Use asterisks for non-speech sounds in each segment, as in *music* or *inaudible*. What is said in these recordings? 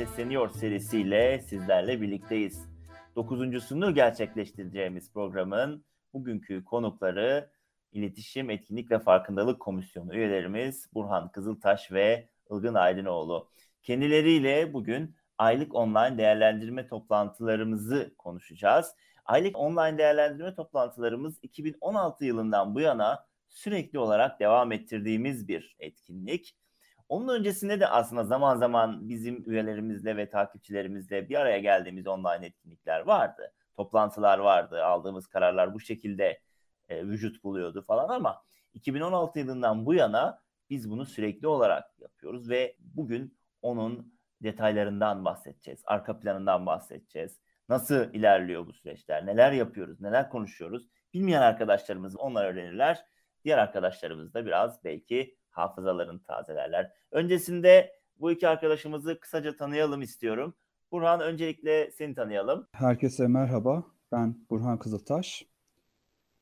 Sesleniyor serisiyle sizlerle birlikteyiz. Dokuzuncusunu gerçekleştireceğimiz programın bugünkü konukları İletişim, Etkinlik ve Farkındalık Komisyonu üyelerimiz Burhan Kızıltaş ve Ilgın Aydınoğlu. Kendileriyle bugün aylık online değerlendirme toplantılarımızı konuşacağız. Aylık online değerlendirme toplantılarımız 2016 yılından bu yana sürekli olarak devam ettirdiğimiz bir etkinlik. Onun öncesinde de aslında zaman zaman bizim üyelerimizle ve takipçilerimizle bir araya geldiğimiz online etkinlikler vardı. Toplantılar vardı, aldığımız kararlar bu şekilde e, vücut buluyordu falan ama 2016 yılından bu yana biz bunu sürekli olarak yapıyoruz ve bugün onun detaylarından bahsedeceğiz, arka planından bahsedeceğiz. Nasıl ilerliyor bu süreçler, neler yapıyoruz, neler konuşuyoruz? Bilmeyen arkadaşlarımız onlar öğrenirler. Diğer arkadaşlarımız da biraz belki hafızalarını tazelerler. Öncesinde bu iki arkadaşımızı kısaca tanıyalım istiyorum. Burhan öncelikle seni tanıyalım. Herkese merhaba. Ben Burhan Kızıltaş.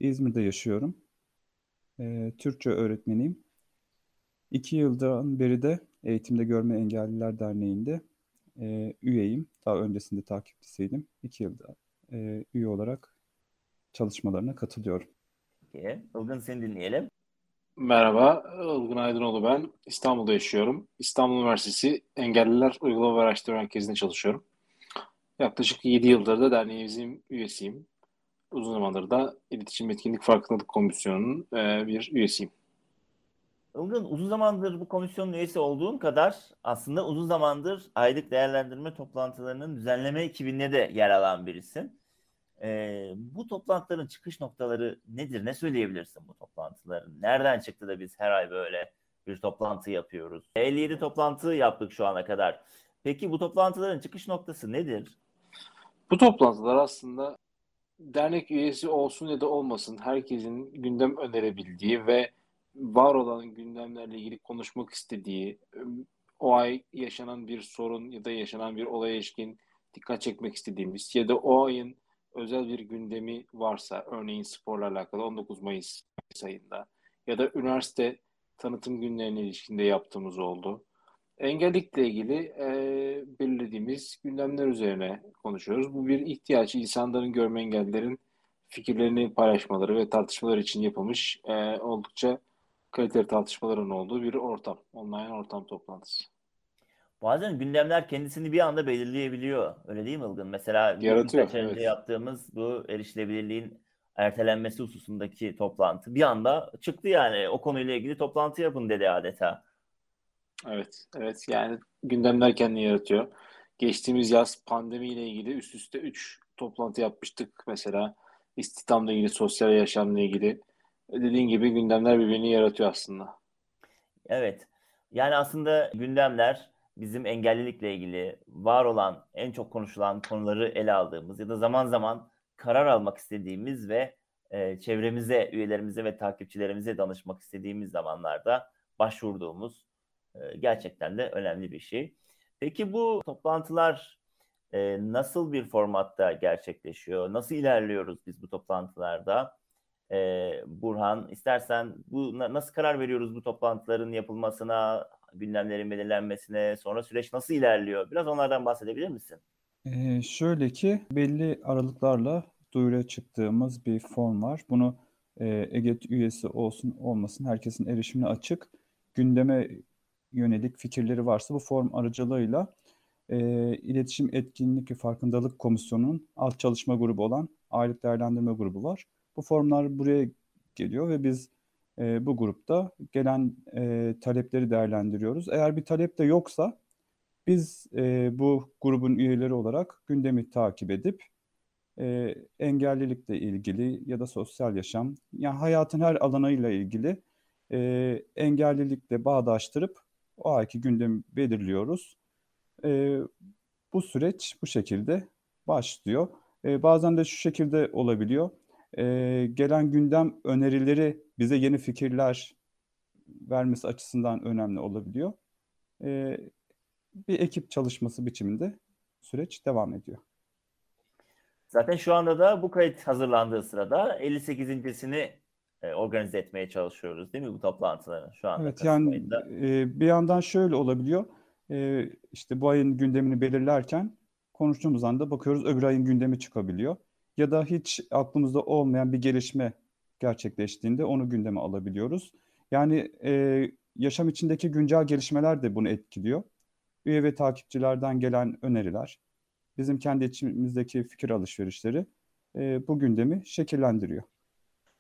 İzmir'de yaşıyorum. Ee, Türkçe öğretmeniyim. İki yıldan beri de Eğitimde Görme Engelliler Derneği'nde e, üyeyim. Daha öncesinde takipçisiydim. İki yılda e, üye olarak çalışmalarına katılıyorum. Peki. Ilgın seni dinleyelim. Merhaba, Ilgın Aydınoğlu ben. İstanbul'da yaşıyorum. İstanbul Üniversitesi Engelliler Uygulama ve Araştırma Merkezi'nde çalışıyorum. Yaklaşık 7 yıldır da derneğimizin üyesiyim. Uzun zamandır da İletişim Etkinlik Farkındalık Komisyonu'nun e, bir üyesiyim. Ilgın uzun zamandır bu komisyonun üyesi olduğun kadar aslında uzun zamandır aylık değerlendirme toplantılarının düzenleme ekibinde de yer alan birisin. Ee, bu toplantıların çıkış noktaları nedir? Ne söyleyebilirsin bu toplantıların? Nereden çıktı da biz her ay böyle bir toplantı yapıyoruz? 57 toplantı yaptık şu ana kadar. Peki bu toplantıların çıkış noktası nedir? Bu toplantılar aslında dernek üyesi olsun ya da olmasın herkesin gündem önerebildiği ve var olan gündemlerle ilgili konuşmak istediği, o ay yaşanan bir sorun ya da yaşanan bir olaya ilişkin dikkat çekmek istediğimiz ya da o ayın özel bir gündemi varsa, örneğin sporla alakalı 19 Mayıs ayında ya da üniversite tanıtım günlerine ilişkinde yaptığımız oldu. Engellikle ilgili e, belirlediğimiz gündemler üzerine konuşuyoruz. Bu bir ihtiyaç. insanların görme engellilerin fikirlerini paylaşmaları ve tartışmalar için yapılmış e, oldukça kaliteli tartışmaların olduğu bir ortam. Online ortam toplantısı. Bazen gündemler kendisini bir anda belirleyebiliyor. Öyle değil mi Ilgın? Mesela Yaratıyor, evet. yaptığımız bu erişilebilirliğin ertelenmesi hususundaki toplantı bir anda çıktı yani. O konuyla ilgili toplantı yapın dedi adeta. Evet, evet. Yani gündemler kendini yaratıyor. Geçtiğimiz yaz pandemiyle ilgili üst üste 3 toplantı yapmıştık mesela. İstihdamla ilgili, sosyal yaşamla ilgili. Dediğin gibi gündemler birbirini yaratıyor aslında. Evet. Yani aslında gündemler bizim engellilikle ilgili var olan en çok konuşulan konuları ele aldığımız ya da zaman zaman karar almak istediğimiz ve e, çevremize, üyelerimize ve takipçilerimize danışmak istediğimiz zamanlarda başvurduğumuz e, gerçekten de önemli bir şey. Peki bu toplantılar e, nasıl bir formatta gerçekleşiyor? Nasıl ilerliyoruz biz bu toplantılarda? E, Burhan, istersen bu na- nasıl karar veriyoruz bu toplantıların yapılmasına, gündemlerin belirlenmesine, sonra süreç nasıl ilerliyor? Biraz onlardan bahsedebilir misin? Ee, şöyle ki belli aralıklarla duyuruya çıktığımız bir form var. Bunu e, EGET üyesi olsun olmasın herkesin erişimine açık. Gündeme yönelik fikirleri varsa bu form aracılığıyla e, İletişim Etkinlik ve Farkındalık Komisyonu'nun alt çalışma grubu olan Aylık Değerlendirme Grubu var. Bu formlar buraya geliyor ve biz e, bu grupta gelen e, talepleri değerlendiriyoruz. Eğer bir talep de yoksa biz e, bu grubun üyeleri olarak gündemi takip edip e, engellilikle ilgili ya da sosyal yaşam, yani hayatın her alanıyla ilgili e, engellilikle bağdaştırıp o ayki gündemi belirliyoruz. E, bu süreç bu şekilde başlıyor. E, bazen de şu şekilde olabiliyor. E, gelen gündem önerileri bize yeni fikirler vermesi açısından önemli olabiliyor. E, bir ekip çalışması biçiminde süreç devam ediyor. Zaten şu anda da bu kayıt hazırlandığı sırada 58.sini e, organize etmeye çalışıyoruz değil mi bu toplantıları şu anda? Evet yani e, bir yandan şöyle olabiliyor. E, işte bu ayın gündemini belirlerken konuştuğumuz anda bakıyoruz öbür ayın gündemi çıkabiliyor. Ya da hiç aklımızda olmayan bir gelişme gerçekleştiğinde onu gündeme alabiliyoruz. Yani e, yaşam içindeki güncel gelişmeler de bunu etkiliyor. Üye ve takipçilerden gelen öneriler, bizim kendi içimizdeki fikir alışverişleri e, bu gündemi şekillendiriyor.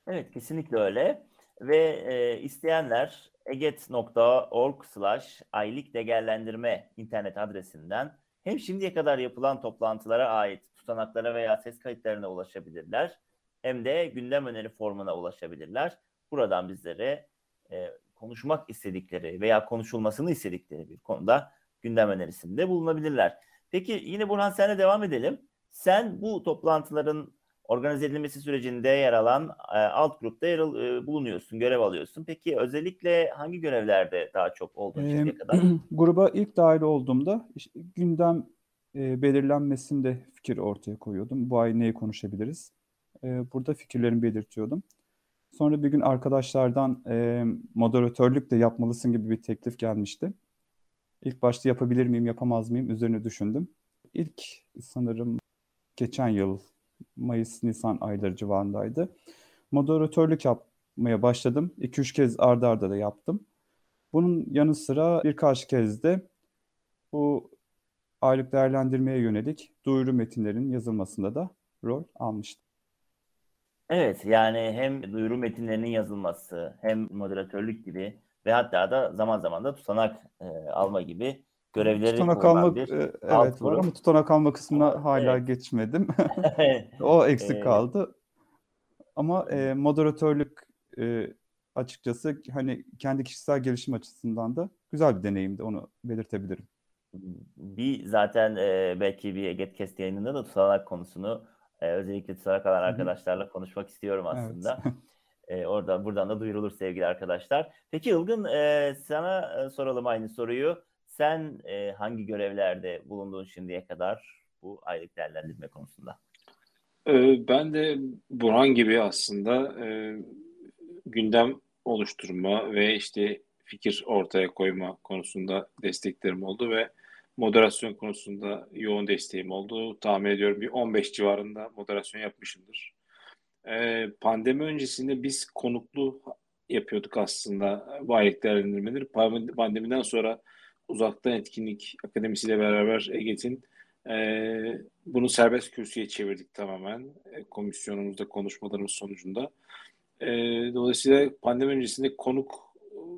Evet kesinlikle öyle ve e, isteyenler eget.org slash aylık değerlendirme internet adresinden hem şimdiye kadar yapılan toplantılara ait tutanaklara veya ses kayıtlarına ulaşabilirler hem de gündem öneri formuna ulaşabilirler. Buradan bizlere e, konuşmak istedikleri veya konuşulmasını istedikleri bir konuda gündem önerisinde bulunabilirler. Peki yine Burhan senle devam edelim. Sen bu toplantıların organize edilmesi sürecinde yer alan e, alt grupta yer al, e, bulunuyorsun, görev alıyorsun. Peki özellikle hangi görevlerde daha çok oldun Ee, şimdiye kadar? *clears throat* gruba ilk dahil olduğumda işte gündem e, belirlenmesinde fikir ortaya koyuyordum. Bu ay neyi konuşabiliriz? E, burada fikirlerimi belirtiyordum. Sonra bir gün arkadaşlardan e, moderatörlük de yapmalısın gibi bir teklif gelmişti. İlk başta yapabilir miyim, yapamaz mıyım üzerine düşündüm. İlk sanırım geçen yıl Mayıs-Nisan ayları civarındaydı. Moderatörlük yapmaya başladım. 2-3 kez ardarda arda da yaptım. Bunun yanı sıra birkaç kez de bu aylık değerlendirmeye yönelik duyuru metinlerin yazılmasında da rol almıştım. Evet yani hem duyuru metinlerinin yazılması hem moderatörlük gibi ve hatta da zaman zaman da tutanak e, alma gibi görevleri tutanak alma bir e, evet var ama tutanak alma kısmına Ama hala *laughs* evet. geçmedim. O eksik Ee, kaldı. Ama e, moderatörlük e, açıkçası hani kendi kişisel gelişim açısından da güzel bir deneyimdi onu belirtebilirim. Bir zaten e, belki bir Egetkest yayınında da tutanak konusunu e, özellikle tutanak alan hı. arkadaşlarla konuşmak istiyorum Evet. aslında. *laughs* E, orada buradan da duyurulur sevgili arkadaşlar. Peki Ilgın e, sana e, soralım aynı soruyu. Sen e, hangi görevlerde bulundun şimdiye kadar bu aylık değerlendirme konusunda? Ee, Ben de Burhan gibi aslında e, gündem oluşturma ve işte fikir ortaya koyma konusunda desteklerim oldu ve moderasyon konusunda yoğun desteğim oldu. Tahmin ediyorum bir 15 civarında moderasyon yapmışımdır. Ee, Pandemi öncesinde biz konuklu yapıyorduk aslında aylık değerlendirmeleri. Pandemi- Pandemiden sonra uzaktan etkinlik akademisiyle beraber EGET'in ee, bunu serbest kürsüye çevirdik tamamen e, komisyonumuzda konuşmalarımız sonucunda. Ee, dolayısıyla pandemi öncesinde konuk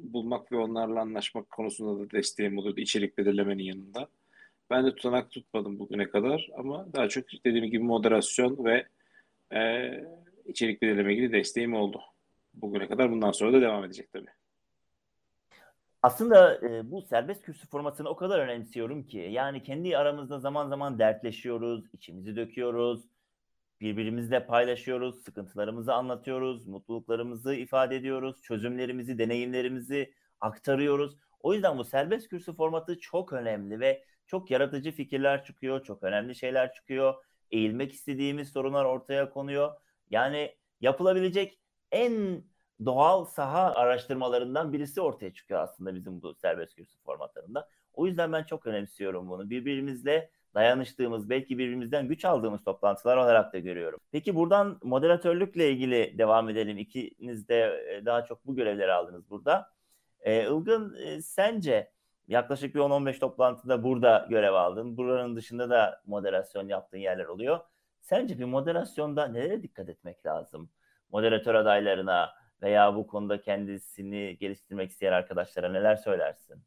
bulmak ve onlarla anlaşmak konusunda da desteğim oluyordu içerik belirlemenin yanında. Ben de tutanak tutmadım bugüne kadar ama daha çok dediğim gibi moderasyon ve e, içerik belirleme ilgili desteğim oldu. Bugüne kadar bundan sonra da devam edecek tabii. Aslında e, bu serbest kürsü formatını o kadar önemsiyorum ki yani kendi aramızda zaman zaman dertleşiyoruz, içimizi döküyoruz, birbirimizle paylaşıyoruz, sıkıntılarımızı anlatıyoruz, mutluluklarımızı ifade ediyoruz, çözümlerimizi, deneyimlerimizi aktarıyoruz. O yüzden bu serbest kürsü formatı çok önemli ve çok yaratıcı fikirler çıkıyor, çok önemli şeyler çıkıyor. Eğilmek istediğimiz sorunlar ortaya konuyor. Yani yapılabilecek en doğal saha araştırmalarından birisi ortaya çıkıyor aslında bizim bu serbest kürsü formatlarında. O yüzden ben çok önemsiyorum bunu. Birbirimizle dayanıştığımız, belki birbirimizden güç aldığımız toplantılar olarak da görüyorum. Peki buradan moderatörlükle ilgili devam edelim. İkiniz de e, daha çok bu görevleri aldınız burada. Ee, Ilgın e, sence yaklaşık bir 10-15 toplantıda burada görev aldın. Buranın dışında da moderasyon yaptığın yerler oluyor. Sence bir moderasyonda nelere dikkat etmek lazım? Moderatör adaylarına veya bu konuda kendisini geliştirmek isteyen arkadaşlara neler söylersin?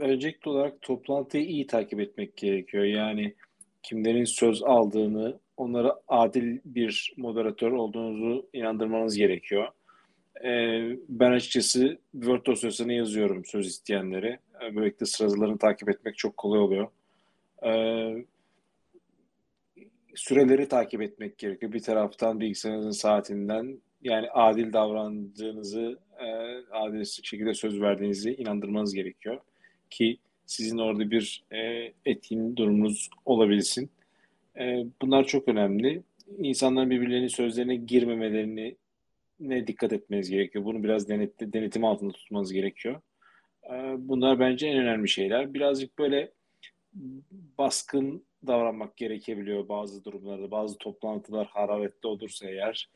Öncelikli olarak toplantıyı iyi takip etmek gerekiyor. Yani kimlerin söz aldığını, onlara adil bir moderatör olduğunuzu inandırmanız gerekiyor. Ee, ben açıkçası Word dosyasına yazıyorum söz isteyenlere. E, böylelikle sıralarını takip etmek çok kolay oluyor. E, süreleri takip etmek gerekiyor. Bir taraftan bilgisayarınızın saatinden yani adil davrandığınızı, e, adil şekilde söz verdiğinizi inandırmanız gerekiyor. Ki sizin orada bir e, etkin durumunuz olabilsin. E, bunlar çok önemli. İnsanların birbirlerinin sözlerine girmemelerini ne dikkat etmeniz gerekiyor. Bunu biraz denet, denetim altında tutmanız gerekiyor. E, bunlar bence en önemli şeyler. Birazcık böyle baskın davranmak gerekebiliyor bazı durumlarda. Bazı toplantılar hararetli olursa eğer.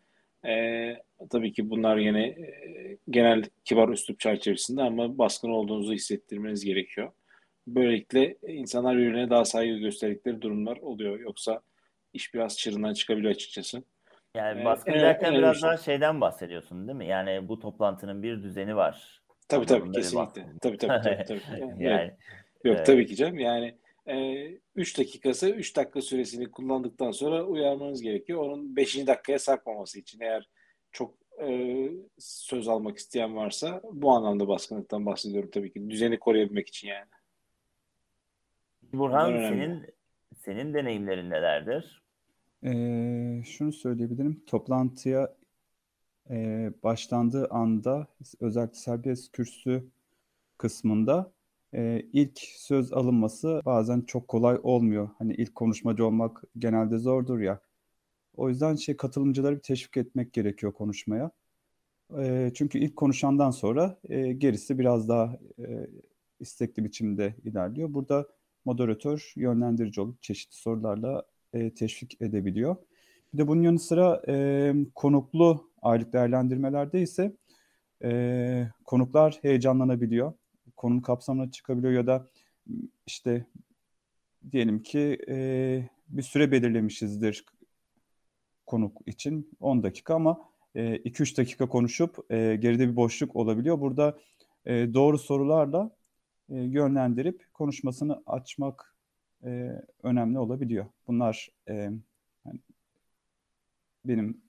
E, tabii ki bunlar yine e, genel kibar üslup çerçevesinde ama baskın olduğunuzu hissettirmeniz gerekiyor. Böylelikle insanlar birbirine daha saygı gösterdikleri durumlar oluyor. Yoksa iş biraz çığırından çıkabiliyor açıkçası. Yani Ee, baskın evet, derken bir biraz şey. daha şeyden bahsediyorsun değil mi? Yani bu toplantının bir düzeni var. Tabii tabii bir kesinlikle. baskın. Tabii tabii tabii. tabii. *laughs* Yani, yani. Yok evet. tabii ki canım. Yani 3 dakikası 3 dakika süresini kullandıktan sonra uyarmanız gerekiyor. Onun 5. dakikaya sarkmaması için eğer çok e, söz almak isteyen varsa bu anlamda baskınlıktan bahsediyorum tabii ki. Düzeni koruyabilmek için yani. Burhan önemli. senin senin deneyimlerin nelerdir? Ee, şunu söyleyebilirim. Toplantıya e, başlandığı anda özellikle serbest kürsü kısmında e, ilk söz alınması bazen çok kolay olmuyor. Hani ilk konuşmacı olmak genelde zordur ya. O yüzden şey katılımcıları bir teşvik etmek gerekiyor konuşmaya. E, çünkü ilk konuşandan sonra e, gerisi biraz daha e, istekli biçimde ilerliyor. Burada moderatör yönlendirici olup çeşitli sorularla e, teşvik edebiliyor. Bir de bunun yanı sıra e, konuklu aylık değerlendirmelerde ise e, konuklar heyecanlanabiliyor. Konunun kapsamına çıkabiliyor ya da işte diyelim ki e, bir süre belirlemişizdir konuk için 10 dakika ama e, 2-3 dakika konuşup e, geride bir boşluk olabiliyor. Burada e, doğru sorularla e, yönlendirip konuşmasını açmak e, önemli olabiliyor. Bunlar e, yani benim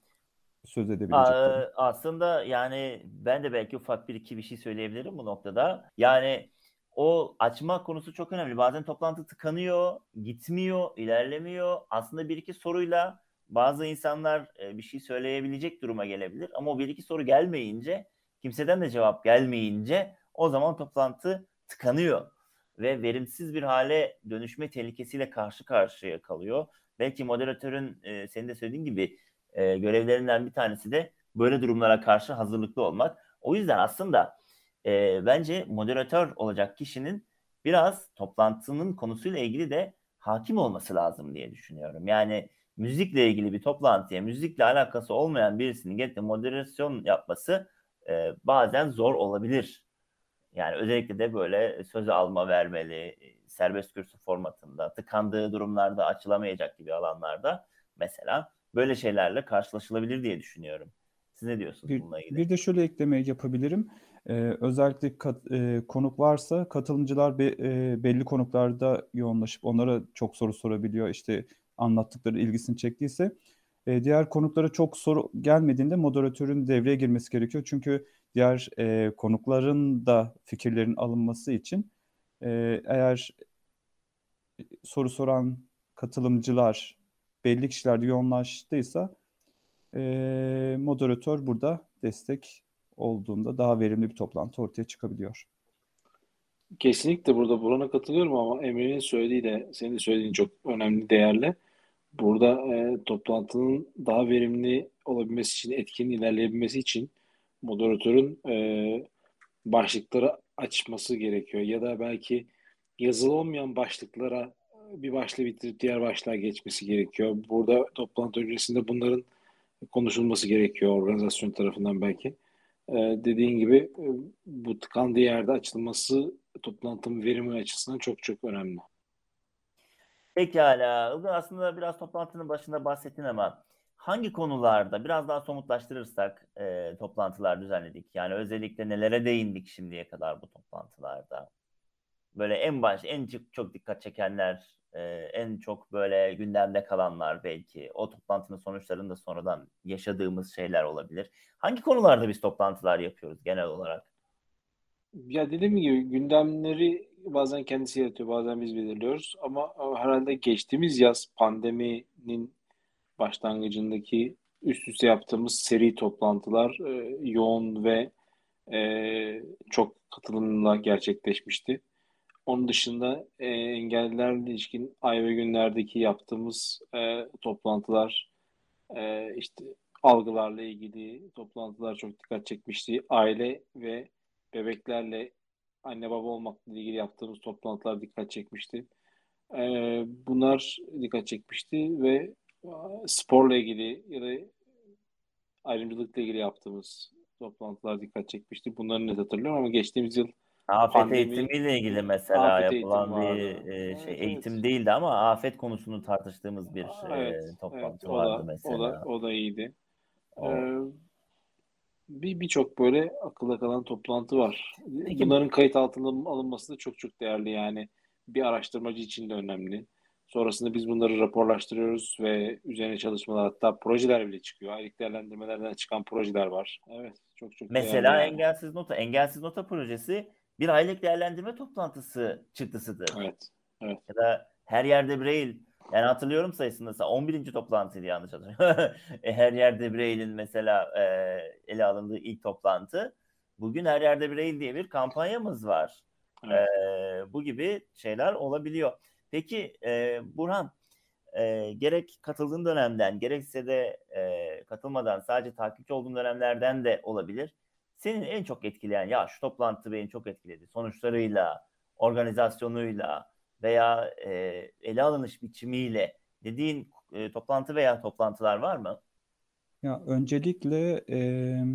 söz edebileceklerim. Aa, aslında yani ben de belki ufak bir iki bir şey söyleyebilirim bu noktada. Yani o açma konusu çok önemli. Bazen toplantı tıkanıyor, gitmiyor, ilerlemiyor. Aslında bir iki soruyla bazı insanlar e, bir şey söyleyebilecek duruma gelebilir. Ama o bir iki soru gelmeyince, kimseden de cevap gelmeyince o zaman toplantı tıkanıyor. Ve verimsiz bir hale dönüşme tehlikesiyle karşı karşıya kalıyor. Belki moderatörün e, senin de söylediğin gibi e, görevlerinden bir tanesi de böyle durumlara karşı hazırlıklı olmak. O yüzden aslında e, bence moderatör olacak kişinin biraz toplantının konusuyla ilgili de hakim olması lazım diye düşünüyorum. Yani müzikle ilgili bir toplantıya müzikle alakası olmayan birisinin gelip de moderasyon yapması e, bazen zor olabilir. Yani özellikle de böyle söz alma vermeli, serbest kürsü formatında, tıkandığı durumlarda açılamayacak gibi alanlarda mesela böyle şeylerle karşılaşılabilir diye düşünüyorum. Siz ne diyorsunuz Bir, bununla ilgili? bir de şöyle ekleme yapabilirim. Ee, özellikle kat- e, konuk varsa katılımcılar be- e, belli konuklarda yoğunlaşıp onlara çok soru sorabiliyor. İşte anlattıkları ilgisini çektiyse. E, diğer konuklara çok soru gelmediğinde moderatörün devreye girmesi gerekiyor. Çünkü diğer e, konukların da fikirlerin alınması için e, eğer soru soran katılımcılar belli kişilerde yoğunlaştıysa e, moderatör burada destek olduğunda daha verimli bir toplantı ortaya çıkabiliyor. Kesinlikle burada Burhan'a katılıyorum ama Emre'nin söylediği de senin de söylediğin çok önemli, değerli. Burada e, toplantının daha verimli olabilmesi için, etkin ilerleyebilmesi için moderatörün e, başlıkları açması gerekiyor. Ya da belki yazılı olmayan başlıklara bir başlığı bitirip diğer başlığa geçmesi gerekiyor. Burada toplantı öncesinde bunların konuşulması gerekiyor organizasyon tarafından belki. E, dediğin gibi e, bu tıkandığı yerde açılması toplantının verimi açısından çok çok önemli. Pekala. Aslında biraz toplantının başında bahsettin ama hangi konularda biraz daha somutlaştırırsak e, toplantılar düzenledik? Yani özellikle nelere değindik şimdiye kadar bu toplantılarda? Böyle en baş, en çok, çok dikkat çekenler, e, en çok böyle gündemde kalanlar belki. O toplantının sonuçlarında sonradan yaşadığımız şeyler olabilir. Hangi konularda biz toplantılar yapıyoruz genel olarak? Ya dediğim gibi gündemleri bazen kendisi yaratıyor, bazen biz belirliyoruz. Ama herhalde geçtiğimiz yaz pandeminin başlangıcındaki üst üste yaptığımız seri toplantılar e, yoğun ve e, çok katılımla gerçekleşmişti. Onun dışında e, engellilerle ilişkin ay ve günlerdeki yaptığımız e, toplantılar, e, işte algılarla ilgili toplantılar çok dikkat çekmişti. Aile ve bebeklerle anne baba olmakla ilgili yaptığımız toplantılar dikkat çekmişti. E, bunlar dikkat çekmişti ve e, sporla ilgili ya da ayrımcılıkla ilgili yaptığımız toplantılar dikkat çekmişti. Bunları net hatırlıyorum ama geçtiğimiz yıl Afet Pandemi- eğitimiyle ilgili mesela Afet yapılan bir e, Evet, şey evet. eğitim değildi ama afet konusunu tartıştığımız bir e, Evet, toplantı evet, o vardı da, mesela. O da, o da iyiydi. O- Ee, bir birçok böyle akılda kalan toplantı var. Peki- Bunların kayıt altına alınması da çok çok değerli yani. Bir araştırmacı için de önemli. Sonrasında biz bunları raporlaştırıyoruz ve üzerine çalışmalar hatta projeler bile çıkıyor. Aylık değerlendirmelerden çıkan projeler var. Evet, çok çok Mesela değerli engelsiz nota, engelsiz nota projesi bir aylık değerlendirme toplantısı çıktısıdır. Evet, Ya da her yerde Braille. Yani hatırlıyorum sayısında mesela 11. toplantıydı yanlış hatırlıyorum. *laughs* E, her yerde Braille'in mesela e, ele alındığı ilk toplantı. Bugün her yerde Braille diye bir kampanyamız var. evet. E, bu gibi şeyler olabiliyor. Peki e, Burhan, e, gerek katıldığın dönemden gerekse de e, katılmadan sadece takipçi olduğun dönemlerden de olabilir. Senin en çok etkileyen ya şu toplantı beni çok etkiledi. Sonuçlarıyla, organizasyonuyla veya e, ele alınış biçimiyle dediğin e, toplantı veya toplantılar var mı? Ya öncelikle eee,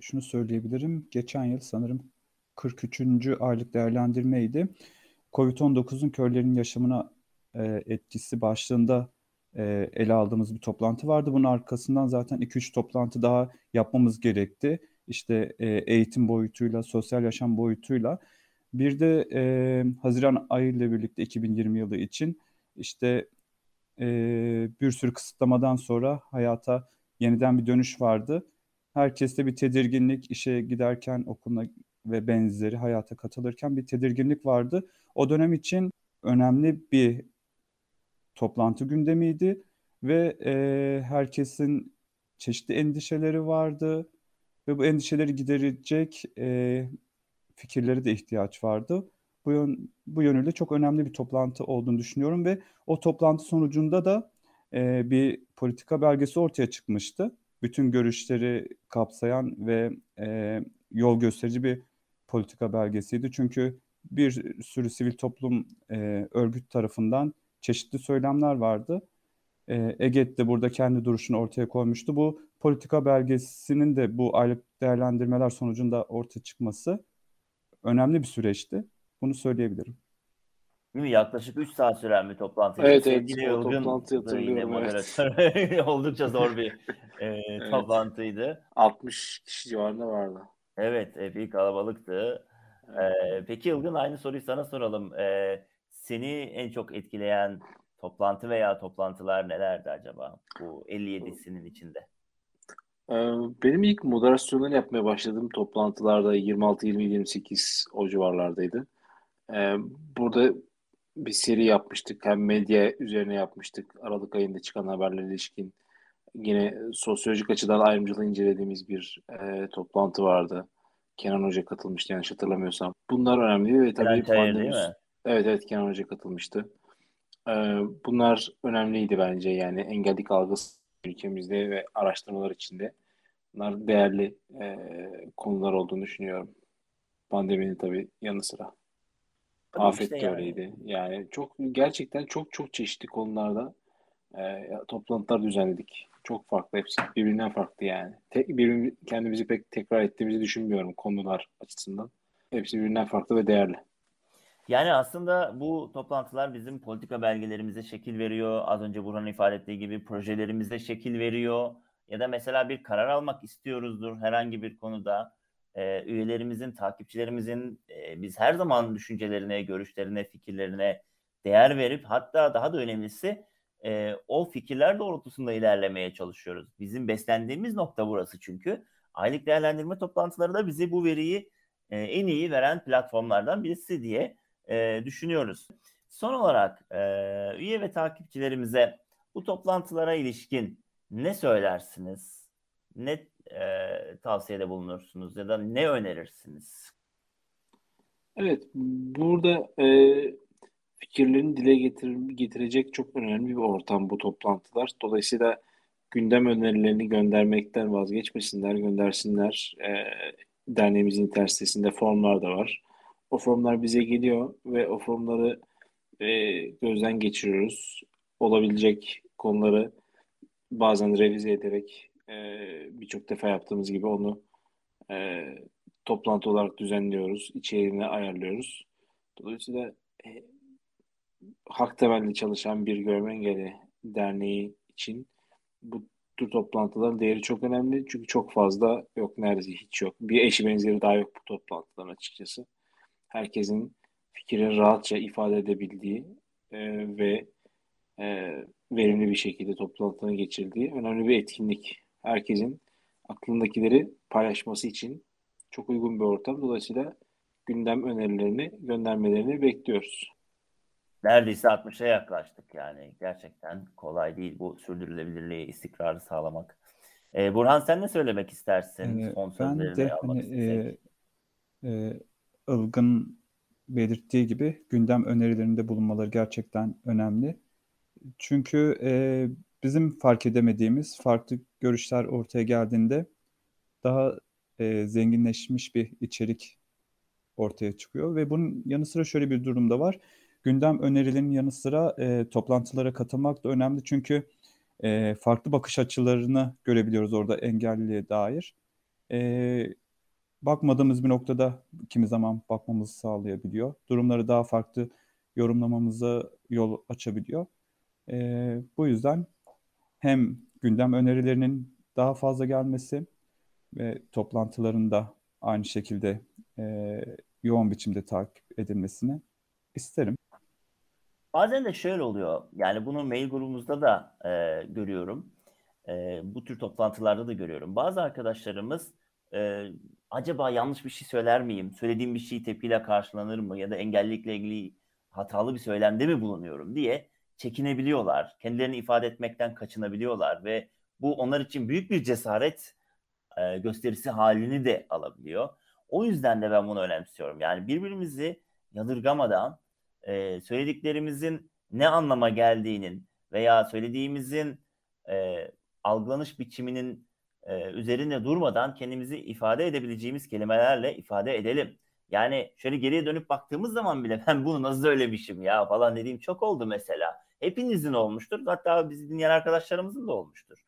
şunu söyleyebilirim. Geçen yıl sanırım 43. aylık değerlendirmeydi. Covid-19'un körlerin yaşamına eee, etkisi başlığında eee, ele aldığımız bir toplantı vardı. Bunun arkasından zaten 2-3 toplantı daha yapmamız gerekti. İşte eee, eğitim boyutuyla, sosyal yaşam boyutuyla. Bir de eee, Haziran ayı ile birlikte 2020 yılı için işte eee, bir sürü kısıtlamadan sonra hayata yeniden bir dönüş vardı. Herkeste bir tedirginlik, işe giderken, okuluna ve benzeri hayata katılırken bir tedirginlik vardı. O dönem için önemli bir toplantı gündemiydi ve e, herkesin çeşitli endişeleri vardı ve bu endişeleri giderecek e, fikirlere de ihtiyaç vardı. Bu, yön, bu yönüyle çok önemli bir toplantı olduğunu düşünüyorum ve o toplantı sonucunda da e, bir politika belgesi ortaya çıkmıştı. Bütün görüşleri kapsayan ve e, yol gösterici bir politika belgesiydi. Çünkü bir sürü sivil toplum e, örgüt tarafından çeşitli söylemler vardı. E, EGET de burada kendi duruşunu ortaya koymuştu. Bu politika belgesinin de bu aylık değerlendirmeler sonucunda ortaya çıkması önemli bir süreçti. Bunu söyleyebilirim. Değil mi? Yaklaşık 3 saat süren bir toplantıydı. Evet, evet, Sevgili o toplantıyı hatırlıyorum, evet. *laughs* Oldukça zor bir e, *laughs* toplantıydı. 60 kişi civarında vardı. Evet, epey kalabalıktı. Ee, peki Ilgın aynı soruyu sana soralım. Ee, seni en çok etkileyen toplantı veya toplantılar nelerdi acaba bu 57'sinin içinde? Ee, Benim ilk moderasyonları yapmaya başladığım toplantılarda 26, 27, 28 o civarlardaydı. Ee, Burada bir seri yapmıştık. Hem medya üzerine yapmıştık. Aralık ayında çıkan haberlere ilişkin. Yine sosyolojik açıdan ayrımcılığı incelediğimiz bir e, toplantı vardı. Kenan Hoca katılmıştı yanlış hatırlamıyorsam. Bunlar önemli ve tabii Çayır değil pandemi- mi? Evet evet Kenan Hoca katılmıştı. Ee, bunlar önemliydi bence yani engellilik algısı ülkemizde ve araştırmalar içinde. Bunlar değerli e, konular olduğunu düşünüyorum. Pandeminin tabii yanı sıra. Tabii Afet işte de yani. öyleydi. Yani çok gerçekten çok çok çeşitli konularda e, toplantılar düzenledik. Çok farklı hepsi birbirinden farklı yani. Tek, birbirini, kendimizi pek tekrar ettiğimizi düşünmüyorum konular açısından. Hepsi birbirinden farklı ve değerli. Yani aslında bu toplantılar bizim politika belgelerimize şekil veriyor. Az önce Burhan ifade ettiği gibi projelerimize şekil veriyor. Ya da mesela bir karar almak istiyoruzdur herhangi bir konuda. Ee, üyelerimizin, takipçilerimizin e, biz her zaman düşüncelerine, görüşlerine, fikirlerine değer verip hatta daha da önemlisi e, o fikirler doğrultusunda ilerlemeye çalışıyoruz. Bizim beslendiğimiz nokta burası çünkü. Aylık değerlendirme toplantıları da bize bu veriyi e, en iyi veren platformlardan birisi diye e, düşünüyoruz. Son olarak e, üye ve takipçilerimize bu toplantılara ilişkin ne söylersiniz? Ne e, tavsiyede bulunursunuz ya da ne önerirsiniz? Evet, burada e, fikirlerini dile getir, getirecek çok önemli bir ortam bu toplantılar. Dolayısıyla gündem önerilerini göndermekten vazgeçmesinler, göndersinler. E, derneğimizin internet sitesinde formlar da var. O formlar bize geliyor ve o formları e, gözden geçiriyoruz. Olabilecek konuları bazen revize ederek e, birçok defa yaptığımız gibi onu e, toplantı olarak düzenliyoruz, içeriğini ayarlıyoruz. Dolayısıyla e, hak temelli çalışan bir görme engelli derneği için bu tür toplantıların değeri çok önemli. Çünkü çok fazla yok, neredeyse hiç yok. Bir eşi benzeri daha yok bu toplantıların açıkçası. Herkesin fikrini rahatça ifade edebildiği e, ve e, verimli bir şekilde toplantının geçirdiği önemli bir etkinlik. Herkesin aklındakileri paylaşması için çok uygun bir ortam. Dolayısıyla gündem önerilerini göndermelerini bekliyoruz. Neredeyse 60'a yaklaştık yani. Gerçekten kolay değil bu sürdürülebilirliği, istikrarı sağlamak. Ee, Burhan sen ne söylemek istersin? Ee, Son ben de almak hani e, e, Ilgın belirttiği gibi gündem önerilerinde bulunmaları gerçekten önemli. Çünkü e, bizim fark edemediğimiz farklı görüşler ortaya geldiğinde daha e, zenginleşmiş bir içerik ortaya çıkıyor ve bunun yanı sıra şöyle bir durum da var. Gündem önerilerinin yanı sıra e, toplantılara katılmak da önemli çünkü e, farklı bakış açılarını görebiliyoruz orada engelliliğe dair. E, bakmadığımız bir noktada kimi zaman bakmamızı sağlayabiliyor. Durumları daha farklı yorumlamamıza yol açabiliyor. E, bu yüzden hem gündem önerilerinin daha fazla gelmesi ve toplantıların da aynı şekilde e, yoğun biçimde takip edilmesini isterim. Bazen de şöyle oluyor. Yani bunu mail grubumuzda da e, görüyorum. E, bu tür toplantılarda da görüyorum. Bazı arkadaşlarımız e, acaba yanlış bir şey söyler miyim? Söylediğim bir şey tepkiyle karşılanır mı? Ya da engellilikle ilgili hatalı bir söylemde mi bulunuyorum diye çekinebiliyorlar. Kendilerini ifade etmekten kaçınabiliyorlar ve bu onlar için büyük bir cesaret e, gösterisi halini de alabiliyor. O yüzden de ben bunu önemsiyorum. Yani birbirimizi yadırgamadan e, söylediklerimizin ne anlama geldiğinin veya söylediğimizin e, algılanış biçiminin e, üzerinde durmadan kendimizi ifade edebileceğimiz kelimelerle ifade edelim. Yani şöyle geriye dönüp baktığımız zaman bile *laughs* ben bunu nasıl söylemişim ya falan dediğim çok oldu mesela. Hepinizin olmuştur. Hatta bizi dinleyen arkadaşlarımızın da olmuştur.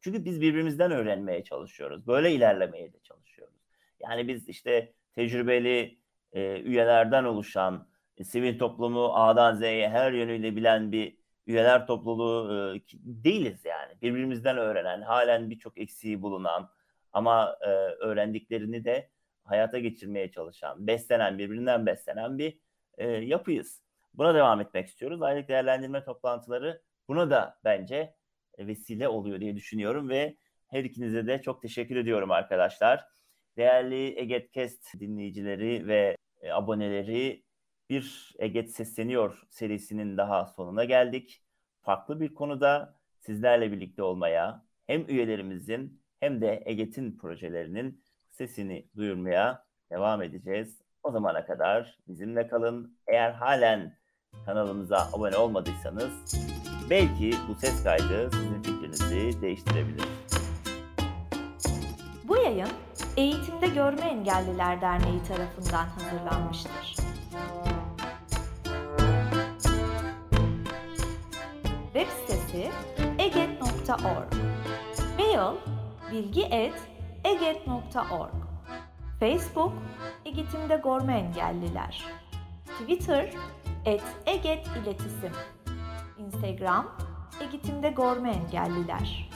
Çünkü biz birbirimizden öğrenmeye çalışıyoruz. Böyle ilerlemeye de çalışıyoruz. Yani biz işte tecrübeli e, üyelerden oluşan, e, sivil toplumu A'dan Z'ye her yönüyle bilen bir üyeler topluluğu e, değiliz yani. Birbirimizden öğrenen, halen birçok eksiği bulunan ama e, öğrendiklerini de hayata geçirmeye çalışan, beslenen, birbirinden beslenen bir e, yapıyız. Buna devam etmek istiyoruz. Aylık değerlendirme toplantıları buna da bence vesile oluyor diye düşünüyorum ve her ikinize de çok teşekkür ediyorum arkadaşlar. Değerli Egetkest dinleyicileri ve e, aboneleri bir Eget Sesleniyor serisinin daha sonuna geldik. Farklı bir konuda sizlerle birlikte olmaya hem üyelerimizin hem de Eget'in projelerinin sesini duyurmaya devam edeceğiz. O zamana kadar bizimle kalın. Eğer halen kanalımıza abone olmadıysanız belki bu ses kaydı sizin fikrinizi değiştirebilir. Bu yayın Eğitimde Görme Engelliler Derneği tarafından hazırlanmıştır. Web sitesi eget.org Mail bilgi.eget.org Facebook Eğitimde Görme Engelliler. Twitter et Eget İletisim Instagram Eğitimde Görme Engelliler